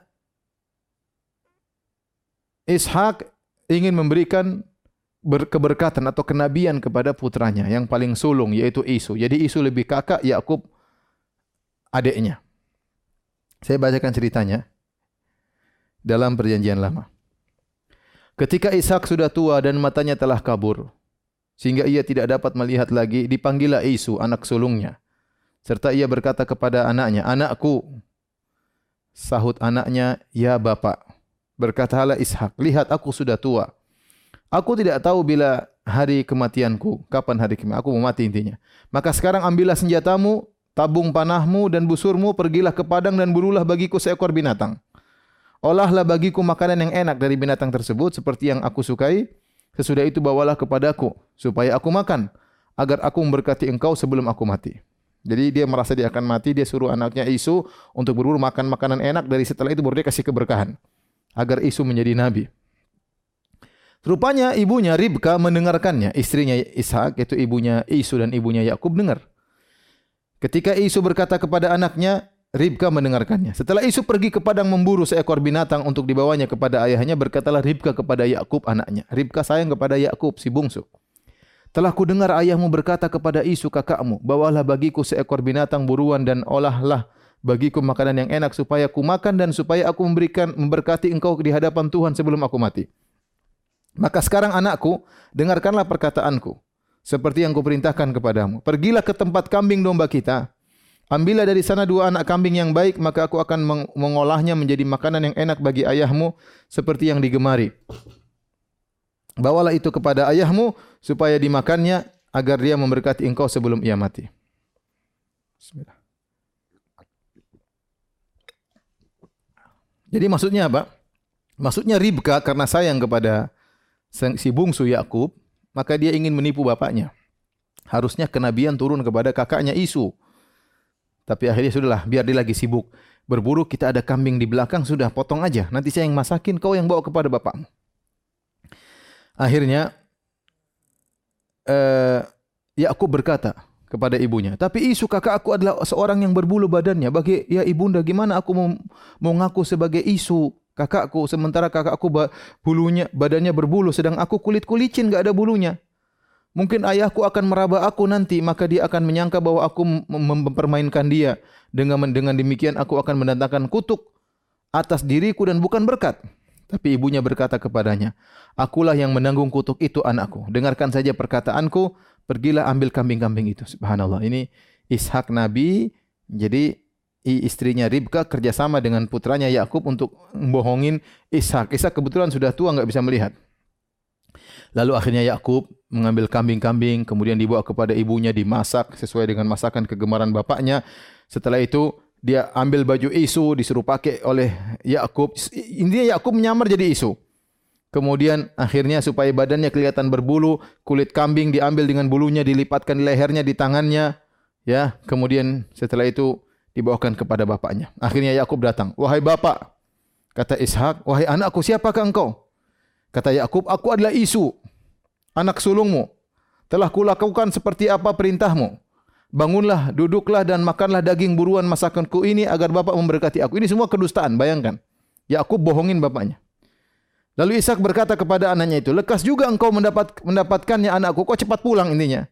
Ishak ingin memberikan keberkatan atau kenabian kepada putranya yang paling sulung yaitu Isu. Jadi Isu lebih kakak, Yakub adiknya. Saya bacakan ceritanya dalam perjanjian lama. Ketika Ishak sudah tua dan matanya telah kabur, sehingga ia tidak dapat melihat lagi, dipanggillah Isu, anak sulungnya. Serta ia berkata kepada anaknya, Anakku, sahut anaknya, Ya Bapak. Berkatalah Ishak, lihat aku sudah tua. Aku tidak tahu bila hari kematianku, kapan hari kematian, aku mau mati intinya. Maka sekarang ambillah senjatamu, tabung panahmu dan busurmu, pergilah ke padang dan burulah bagiku seekor binatang. Olahlah bagiku makanan yang enak dari binatang tersebut, seperti yang aku sukai, Sesudah itu bawalah kepadaku supaya aku makan agar aku memberkati engkau sebelum aku mati. Jadi dia merasa dia akan mati, dia suruh anaknya Isu untuk berburu makan makanan enak dari setelah itu baru dia kasih keberkahan agar Isu menjadi nabi. Rupanya ibunya Ribka mendengarkannya, istrinya Ishak yaitu ibunya Isu dan ibunya Yakub dengar. Ketika Isu berkata kepada anaknya, Ribka mendengarkannya. Setelah Isu pergi ke padang memburu seekor binatang untuk dibawanya kepada ayahnya, berkatalah Ribka kepada Yakub anaknya. Ribka sayang kepada Yakub si bungsu. Telah ku dengar ayahmu berkata kepada Isu kakakmu, bawalah bagiku seekor binatang buruan dan olahlah bagiku makanan yang enak supaya ku makan dan supaya aku memberikan memberkati engkau di hadapan Tuhan sebelum aku mati. Maka sekarang anakku, dengarkanlah perkataanku. Seperti yang kuperintahkan kepadamu. Pergilah ke tempat kambing domba kita. Ambillah dari sana dua anak kambing yang baik, maka aku akan mengolahnya menjadi makanan yang enak bagi ayahmu seperti yang digemari bawalah itu kepada ayahmu supaya dimakannya agar dia memberkati engkau sebelum ia mati. Bismillah. Jadi maksudnya apa? Maksudnya Ribka karena sayang kepada si bungsu Yakub, maka dia ingin menipu bapaknya. Harusnya kenabian turun kepada kakaknya Isu. Tapi akhirnya sudahlah, biar dia lagi sibuk. Berburu kita ada kambing di belakang, sudah potong aja. Nanti saya yang masakin, kau yang bawa kepada bapakmu. Akhirnya uh, Yakub berkata kepada ibunya, "Tapi isu kakak aku adalah seorang yang berbulu badannya. Bagi ya ibunda, gimana aku mau mengaku sebagai isu kakakku sementara kakakku bulunya badannya berbulu sedang aku kulit kulicin enggak ada bulunya?" Mungkin ayahku akan meraba aku nanti, maka dia akan menyangka bahwa aku mempermainkan dia. Dengan dengan demikian aku akan mendatangkan kutuk atas diriku dan bukan berkat. Tapi ibunya berkata kepadanya, Akulah yang menanggung kutuk itu anakku. Dengarkan saja perkataanku, pergilah ambil kambing-kambing itu. Subhanallah. Ini Ishak Nabi, jadi istrinya Ribka kerjasama dengan putranya Yakub untuk membohongin Ishak. Ishak kebetulan sudah tua, enggak bisa melihat. Lalu akhirnya Yakub mengambil kambing-kambing, kemudian dibawa kepada ibunya, dimasak sesuai dengan masakan kegemaran bapaknya. Setelah itu dia ambil baju Isu disuruh pakai oleh Yakub. Intinya Yakub menyamar jadi Isu. Kemudian akhirnya supaya badannya kelihatan berbulu, kulit kambing diambil dengan bulunya dilipatkan di lehernya, di tangannya, ya. Kemudian setelah itu dibawakan kepada bapaknya. Akhirnya Yakub datang. Wahai bapak, kata Ishak, wahai anakku, siapakah engkau? Kata Yakub, aku adalah Isu, anak sulungmu. Telah kulakukan seperti apa perintahmu bangunlah, duduklah dan makanlah daging buruan masakanku ini agar bapak memberkati aku. Ini semua kedustaan, bayangkan. Yakub bohongin bapaknya. Lalu Ishak berkata kepada anaknya itu, lekas juga engkau mendapat mendapatkannya anakku, kau cepat pulang intinya.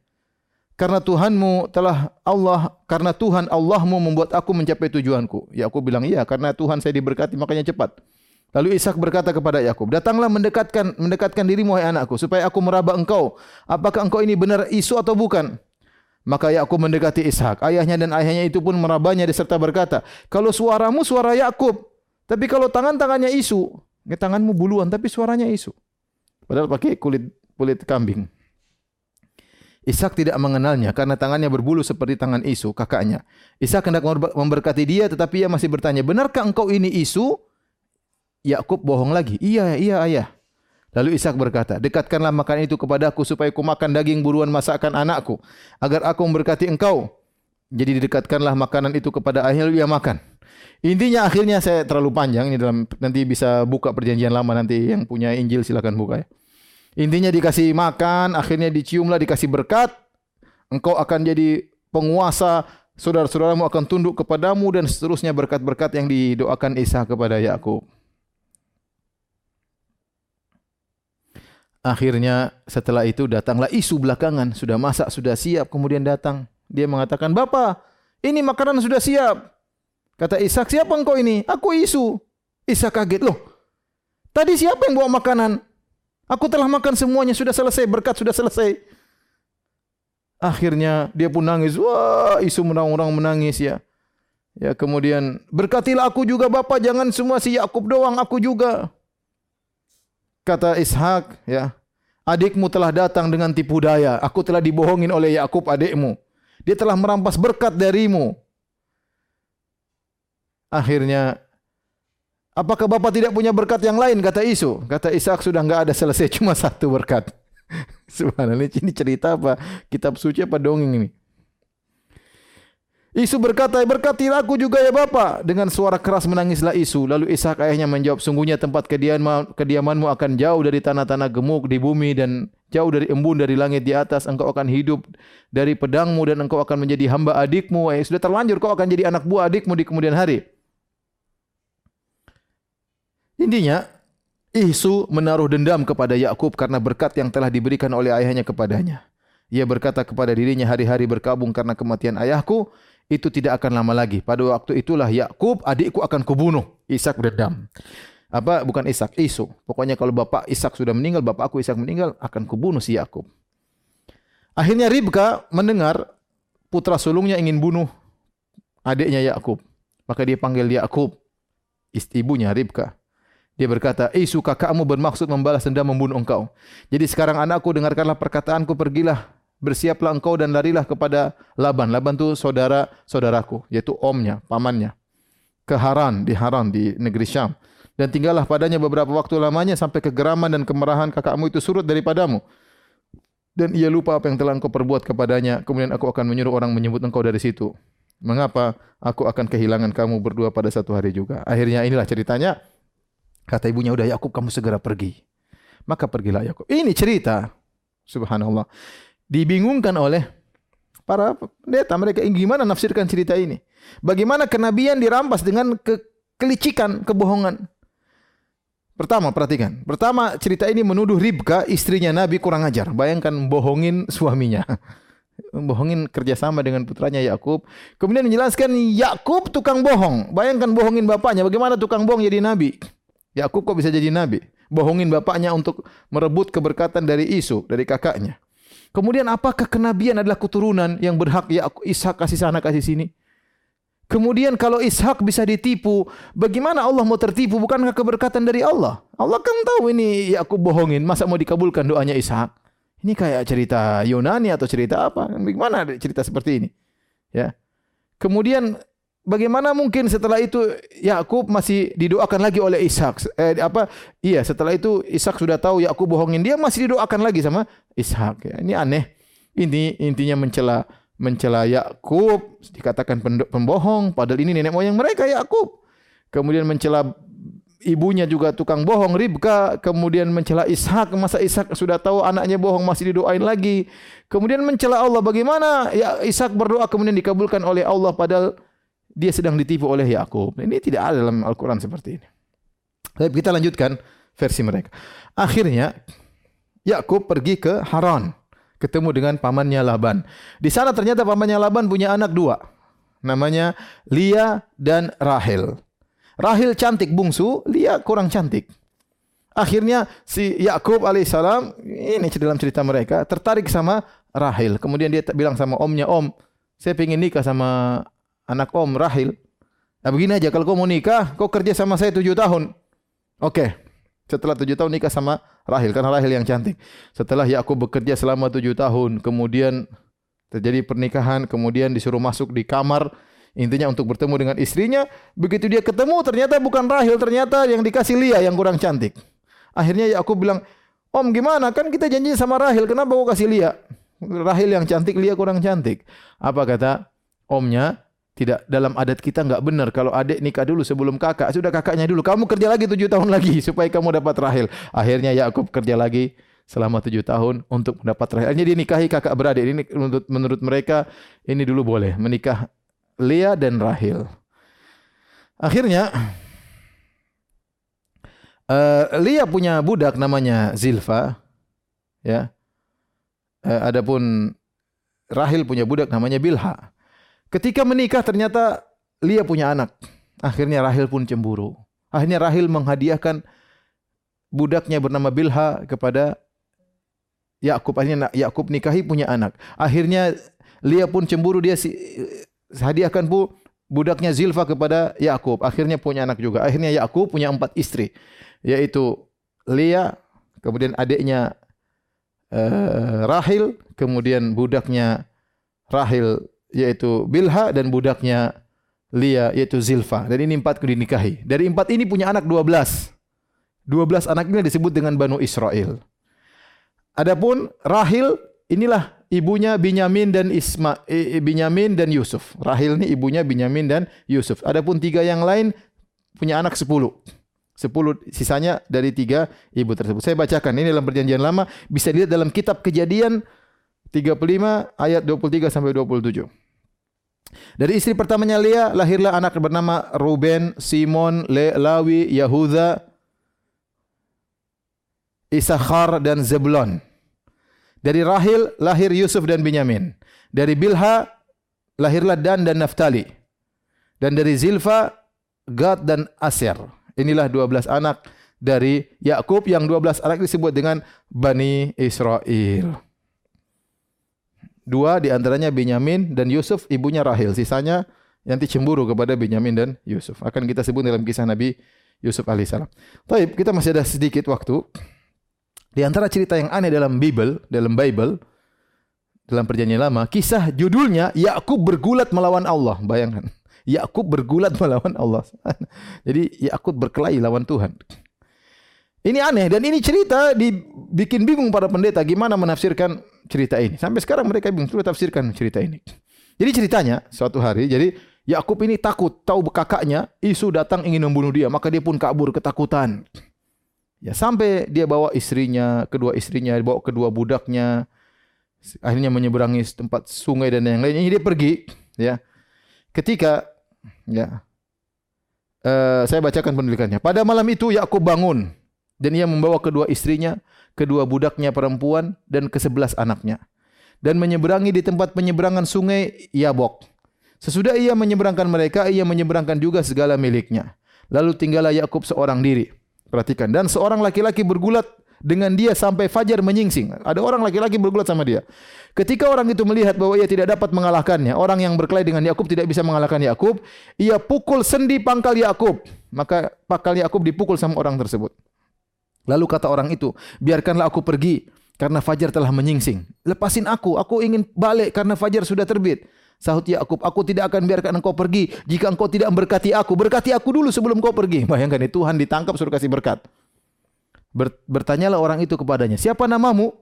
Karena Tuhanmu telah Allah, karena Tuhan Allahmu membuat aku mencapai tujuanku. Yakub bilang, iya, karena Tuhan saya diberkati, makanya cepat. Lalu Ishak berkata kepada Yakub, datanglah mendekatkan mendekatkan dirimu hai anakku supaya aku meraba engkau. Apakah engkau ini benar isu atau bukan? Maka Yakub mendekati Ishak. Ayahnya dan ayahnya itu pun merabanya serta berkata, "Kalau suaramu suara Yakub, tapi kalau tangan-tangannya isu, ya tanganmu buluan tapi suaranya isu." Padahal pakai kulit kulit kambing. Ishak tidak mengenalnya karena tangannya berbulu seperti tangan isu kakaknya. Ishak hendak memberkati dia tetapi ia masih bertanya, "Benarkah engkau ini isu?" Yakub bohong lagi. "Iya, iya ayah." Lalu Ishak berkata, dekatkanlah makan itu kepada aku supaya aku makan daging buruan masakan anakku, agar aku memberkati engkau. Jadi didekatkanlah makanan itu kepada ayah, lalu ia makan. Intinya akhirnya saya terlalu panjang ini dalam nanti bisa buka perjanjian lama nanti yang punya Injil silakan buka ya. Intinya dikasih makan, akhirnya diciumlah dikasih berkat. Engkau akan jadi penguasa, saudara-saudaramu akan tunduk kepadamu dan seterusnya berkat-berkat yang didoakan Isa kepada Yakub. Akhirnya setelah itu datanglah isu belakangan. Sudah masak, sudah siap. Kemudian datang. Dia mengatakan, Bapa, ini makanan sudah siap. Kata Ishak, siapa engkau ini? Aku isu. Ishak kaget. Loh, tadi siapa yang bawa makanan? Aku telah makan semuanya. Sudah selesai. Berkat sudah selesai. Akhirnya dia pun nangis. Wah, isu menang-orang menangis ya. Ya kemudian berkatilah aku juga Bapa jangan semua si Yakub doang aku juga kata Ishak, ya, adikmu telah datang dengan tipu daya. Aku telah dibohongin oleh Yakub adikmu. Dia telah merampas berkat darimu. Akhirnya, apakah bapak tidak punya berkat yang lain? Kata Isu. Kata Ishak sudah enggak ada selesai cuma satu berkat. Subhanallah ini cerita apa? Kitab suci apa dongeng ini? Isu berkata, berkati aku juga ya Bapak. Dengan suara keras menangislah Isu. Lalu Ishak ayahnya menjawab, sungguhnya tempat kediaman, kediamanmu akan jauh dari tanah-tanah gemuk di bumi dan jauh dari embun dari langit di atas. Engkau akan hidup dari pedangmu dan engkau akan menjadi hamba adikmu. Eh, sudah terlanjur kau akan jadi anak buah adikmu di kemudian hari. Intinya, Isu menaruh dendam kepada Yakub karena berkat yang telah diberikan oleh ayahnya kepadanya. Ia berkata kepada dirinya hari-hari berkabung karena kematian ayahku itu tidak akan lama lagi. Pada waktu itulah Yakub adikku akan kubunuh. Ishak berdendam. Apa bukan Ishak, Isu. Pokoknya kalau bapak Ishak sudah meninggal, bapak aku Ishak meninggal, akan kubunuh si Yakub. Akhirnya Ribka mendengar putra sulungnya ingin bunuh adiknya Yakub. Maka dia panggil Yakub, ibunya Ribka. Dia berkata, Isu kakakmu bermaksud membalas dendam membunuh engkau. Jadi sekarang anakku dengarkanlah perkataanku, pergilah bersiaplah engkau dan larilah kepada Laban. Laban itu saudara saudaraku, yaitu omnya, pamannya. Ke Haran, di Haran, di negeri Syam. Dan tinggallah padanya beberapa waktu lamanya sampai kegeraman dan kemarahan kakakmu itu surut daripadamu. Dan ia lupa apa yang telah engkau perbuat kepadanya. Kemudian aku akan menyuruh orang menyebut engkau dari situ. Mengapa aku akan kehilangan kamu berdua pada satu hari juga? Akhirnya inilah ceritanya. Kata ibunya, udah Yakub kamu segera pergi. Maka pergilah Yakub. Ini cerita. Subhanallah dibingungkan oleh para pendeta mereka gimana nafsirkan cerita ini. Bagaimana kenabian dirampas dengan ke kelicikan, kebohongan. Pertama, perhatikan. Pertama, cerita ini menuduh Ribka, istrinya Nabi kurang ajar. Bayangkan bohongin suaminya. Bohongin kerjasama dengan putranya Yakub. Kemudian menjelaskan Yakub tukang bohong. Bayangkan bohongin bapaknya. Bagaimana tukang bohong jadi Nabi? Yakub kok bisa jadi Nabi? Bohongin bapaknya untuk merebut keberkatan dari Isu, dari kakaknya. Kemudian apakah kenabian adalah keturunan yang berhak ya Ishak kasih sana kasih sini? Kemudian kalau Ishak bisa ditipu, bagaimana Allah mau tertipu? Bukankah keberkatan dari Allah? Allah kan tahu ini ya aku bohongin, masa mau dikabulkan doanya Ishak? Ini kayak cerita Yunani atau cerita apa? Bagaimana cerita seperti ini? Ya. Kemudian bagaimana mungkin setelah itu Yakub masih didoakan lagi oleh Ishak? Eh, apa? Iya, setelah itu Ishak sudah tahu Yakub bohongin dia masih didoakan lagi sama Ishak. Ya, ini aneh. Ini intinya mencela mencela Yakub dikatakan pembohong padahal ini nenek moyang mereka Yakub. Kemudian mencela ibunya juga tukang bohong Ribka, kemudian mencela Ishak, masa Ishak sudah tahu anaknya bohong masih didoain lagi. Kemudian mencela Allah bagaimana ya Ishak berdoa kemudian dikabulkan oleh Allah padahal dia sedang ditipu oleh Yakub. Ini tidak ada dalam Al-Quran seperti ini. Tapi kita lanjutkan versi mereka. Akhirnya Yakub pergi ke Haran, ketemu dengan pamannya Laban. Di sana ternyata pamannya Laban punya anak dua, namanya Lia dan Rahel. Rahel cantik bungsu, Lia kurang cantik. Akhirnya si Yakub alaihissalam ini dalam cerita mereka tertarik sama Rahel. Kemudian dia bilang sama omnya, Om, saya ingin nikah sama anak om Rahil. Nah begini aja, kalau kau mau nikah, kau kerja sama saya tujuh tahun. Oke. Okay. Setelah tujuh tahun nikah sama Rahil, karena Rahil yang cantik. Setelah Yakub bekerja selama tujuh tahun, kemudian terjadi pernikahan, kemudian disuruh masuk di kamar, intinya untuk bertemu dengan istrinya. Begitu dia ketemu, ternyata bukan Rahil, ternyata yang dikasih Lia yang kurang cantik. Akhirnya Yakub bilang, Om gimana? Kan kita janji sama Rahil, kenapa kau kasih Lia? Rahil yang cantik, Lia kurang cantik. Apa kata omnya? Tidak dalam adat kita enggak benar. Kalau adik nikah dulu sebelum kakak sudah kakaknya dulu. Kamu kerja lagi tujuh tahun lagi supaya kamu dapat rahil. Akhirnya Yakub kerja lagi selama tujuh tahun untuk mendapat rahil. Akhirnya dia nikahi kakak beradik. Ini menurut, menurut mereka ini dulu boleh menikah Leah dan Rahil. Akhirnya uh, Leah punya budak namanya Zilfa ya. Uh, adapun Rahil punya budak namanya Bilha Ketika menikah ternyata Lia punya anak. Akhirnya Rahil pun cemburu. Akhirnya Rahil menghadiahkan budaknya bernama Bilha kepada Yakub. Akhirnya Yakub nikahi punya anak. Akhirnya Lia pun cemburu dia si, hadiahkan pun budaknya Zilfa kepada Yakub. Akhirnya punya anak juga. Akhirnya Yakub punya empat istri, yaitu Lia, kemudian adiknya uh, Rahil, kemudian budaknya Rahil yaitu Bilha dan budaknya Lia yaitu Zilfa. Dan ini empat dinikahi. Dari empat ini punya anak dua belas. Dua belas anak ini disebut dengan Banu Israel. Adapun Rahil inilah ibunya Binyamin dan Isma Binyamin dan Yusuf. Rahil ni ibunya Binyamin dan Yusuf. Adapun tiga yang lain punya anak sepuluh. Sepuluh sisanya dari tiga ibu tersebut. Saya bacakan ini dalam perjanjian lama bisa dilihat dalam kitab Kejadian 35 ayat 23 sampai 27. Dari istri pertamanya Leah lahirlah anak bernama Ruben, Simon, Le, Lawi, Yahuda, Isakhar dan Zebulon. Dari Rahil lahir Yusuf dan Binyamin. Dari Bilha lahirlah Dan dan Naftali. Dan dari Zilfa, Gad dan Aser. Inilah 12 anak dari Yakub yang 12 anak disebut dengan Bani Israel. Dua di antaranya Binyamin dan Yusuf, ibunya Rahil. Sisanya nanti cemburu kepada Binyamin dan Yusuf. Akan kita sebut dalam kisah Nabi Yusuf alaihissalam. Baik, kita masih ada sedikit waktu. Di antara cerita yang aneh dalam Bible, dalam Bible, dalam perjanjian lama, kisah judulnya Yakub bergulat melawan Allah. Bayangkan. Yakub bergulat melawan Allah. Jadi Yakub berkelahi lawan Tuhan. Ini aneh dan ini cerita dibikin bingung para pendeta gimana menafsirkan cerita ini. Sampai sekarang mereka bingung sudah tafsirkan cerita ini. Jadi ceritanya suatu hari jadi Yakub ini takut tahu kakaknya isu datang ingin membunuh dia maka dia pun kabur ketakutan. Ya sampai dia bawa istrinya, kedua istrinya, bawa kedua budaknya, akhirnya menyeberangi tempat sungai dan yang lainnya. Dia pergi, ya. Ketika, ya, uh, saya bacakan penulisannya. Pada malam itu Yakub bangun dan ia membawa kedua istrinya, kedua budaknya perempuan dan kesebelas anaknya dan menyeberangi di tempat penyeberangan sungai Yabok. Sesudah ia menyeberangkan mereka, ia menyeberangkan juga segala miliknya. Lalu tinggallah Yakub seorang diri. Perhatikan. Dan seorang laki-laki bergulat dengan dia sampai fajar menyingsing. Ada orang laki-laki bergulat sama dia. Ketika orang itu melihat bahwa ia tidak dapat mengalahkannya, orang yang berkelahi dengan Yakub tidak bisa mengalahkan Yakub, ia pukul sendi pangkal Yakub. Maka pangkal Yakub dipukul sama orang tersebut. Lalu kata orang itu, biarkanlah aku pergi karena fajar telah menyingsing. Lepasin aku, aku ingin balik karena fajar sudah terbit. Sahut Yakub, aku tidak akan biarkan engkau pergi jika engkau tidak memberkati aku. Berkati aku dulu sebelum kau pergi. Bayangkan ini Tuhan ditangkap suruh kasih berkat. Bertanyalah orang itu kepadanya, siapa namamu?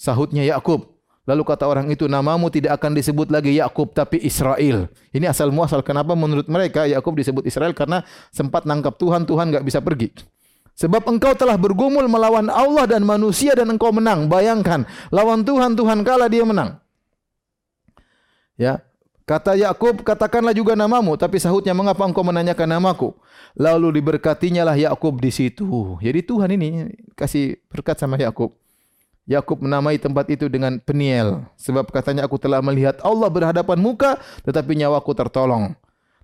Sahutnya Yakub. Lalu kata orang itu, namamu tidak akan disebut lagi Yakub tapi Israel. Ini asal muasal kenapa menurut mereka Yakub disebut Israel karena sempat nangkap Tuhan, Tuhan enggak bisa pergi. Sebab engkau telah bergumul melawan Allah dan manusia dan engkau menang. Bayangkan, lawan Tuhan, Tuhan kalah dia menang. Ya, Kata Yakub, katakanlah juga namamu, tapi sahutnya mengapa engkau menanyakan namaku? Lalu diberkatinya lah Yakub di situ. Jadi Tuhan ini kasih berkat sama Yakub. Yakub menamai tempat itu dengan Peniel, sebab katanya aku telah melihat Allah berhadapan muka, tetapi nyawaku tertolong.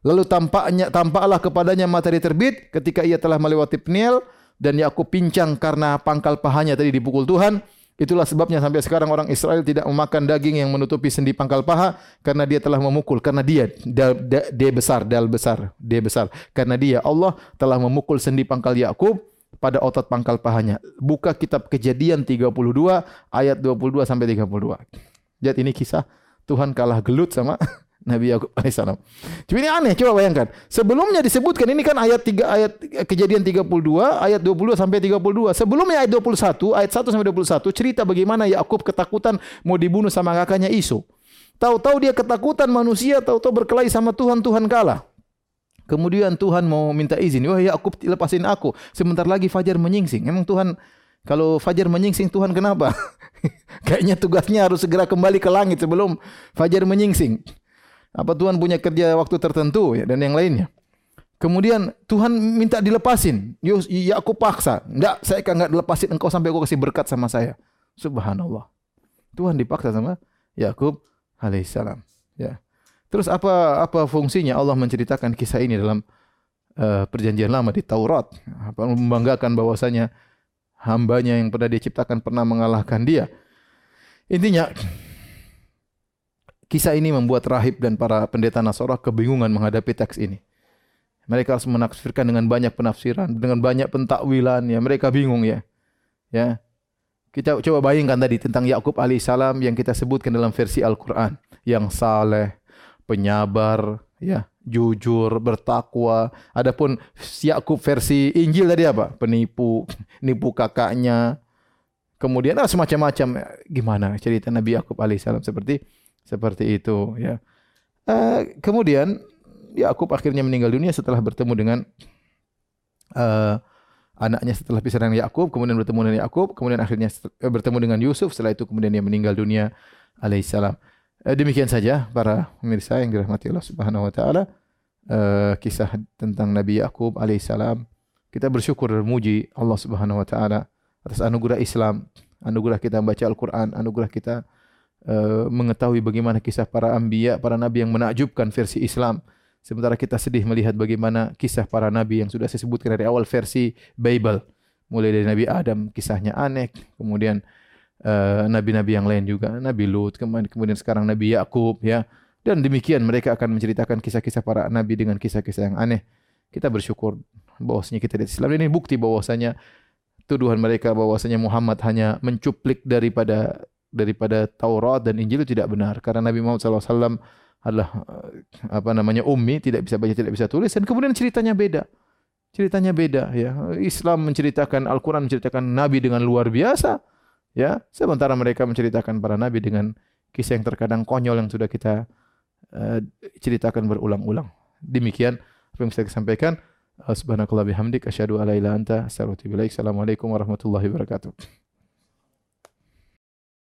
Lalu tampaknya tampaklah kepadanya matahari terbit ketika ia telah melewati Peniel dan Yakub pincang karena pangkal pahanya tadi dipukul Tuhan. Itulah sebabnya sampai sekarang orang Israel tidak memakan daging yang menutupi sendi pangkal paha karena dia telah memukul karena dia dal, da, dia besar dal besar dia besar karena dia Allah telah memukul sendi pangkal Yakub pada otot pangkal pahanya. Buka kitab Kejadian 32 ayat 22 sampai 32. Lihat ini kisah Tuhan kalah gelut sama Nabi Yakub alaihissalam. Cuma ini aneh, coba bayangkan. Sebelumnya disebutkan ini kan ayat 3 ayat Kejadian 32 ayat 22 sampai 32. Sebelumnya ayat 21 ayat 1 sampai 21 cerita bagaimana Yakub ketakutan mau dibunuh sama kakaknya Isu. Tahu-tahu dia ketakutan manusia, tahu-tahu berkelahi sama Tuhan, Tuhan kalah. Kemudian Tuhan mau minta izin, wah Yakub lepasin aku. Sebentar lagi fajar menyingsing. Emang Tuhan kalau fajar menyingsing Tuhan kenapa? Kayaknya tugasnya harus segera kembali ke langit sebelum fajar menyingsing. Apa Tuhan punya kerja waktu tertentu ya, dan yang lainnya. Kemudian Tuhan minta dilepasin. Ya aku paksa. Enggak, saya kan enggak dilepasin engkau sampai aku kasih berkat sama saya. Subhanallah. Tuhan dipaksa sama Yakub alaihissalam. Ya. Terus apa apa fungsinya Allah menceritakan kisah ini dalam uh, perjanjian lama di Taurat? Apa membanggakan bahwasanya hambanya yang pernah diciptakan pernah mengalahkan dia. Intinya Kisah ini membuat rahib dan para pendeta Nasara kebingungan menghadapi teks ini. Mereka harus menafsirkan dengan banyak penafsiran, dengan banyak pentakwilan. Ya, mereka bingung ya. Ya, kita coba bayangkan tadi tentang Yakub alaihissalam yang kita sebutkan dalam versi Al-Quran, yang saleh, penyabar, ya, jujur, bertakwa. Adapun Yakub versi Injil tadi apa? Penipu, nipu kakaknya, kemudian ah, semacam-macam gimana cerita Nabi Yakub alaihissalam seperti seperti itu ya. Uh, kemudian Yakub akhirnya meninggal dunia setelah bertemu dengan uh, anaknya setelah pisah dengan Yakub, kemudian bertemu dengan Yakub, kemudian akhirnya uh, bertemu dengan Yusuf. Setelah itu kemudian dia meninggal dunia alaihissalam. Uh, demikian saja para pemirsa yang dirahmati Allah Subhanahu wa taala uh, kisah tentang Nabi Yakub alaihissalam. Kita bersyukur memuji Allah Subhanahu wa taala atas anugerah Islam, anugerah kita membaca Al-Qur'an, anugerah kita uh, mengetahui bagaimana kisah para anbiya, para nabi yang menakjubkan versi Islam. Sementara kita sedih melihat bagaimana kisah para nabi yang sudah saya sebutkan dari awal versi Bible. Mulai dari Nabi Adam, kisahnya aneh. Kemudian uh, nabi-nabi yang lain juga. Nabi Lut, kemudian sekarang Nabi Yakub. Ya. Dan demikian mereka akan menceritakan kisah-kisah para nabi dengan kisah-kisah yang aneh. Kita bersyukur bahwasanya kita di Islam ini bukti bahwasanya tuduhan mereka bahwasanya Muhammad hanya mencuplik daripada daripada Taurat dan Injil itu tidak benar. Karena Nabi Muhammad SAW adalah eh, apa namanya ummi tidak bisa baca tidak bisa tulis. Dan kemudian ceritanya beda. Ceritanya beda ya. Islam menceritakan Al-Qur'an menceritakan nabi dengan luar biasa ya. Sementara mereka menceritakan para nabi dengan kisah yang terkadang konyol yang sudah kita uh, ceritakan berulang-ulang. Demikian apa yang bisa saya sampaikan. Subhanakallah bihamdik asyhadu an la ilaha anta astaghfiruka wa assalamualaikum warahmatullahi wabarakatuh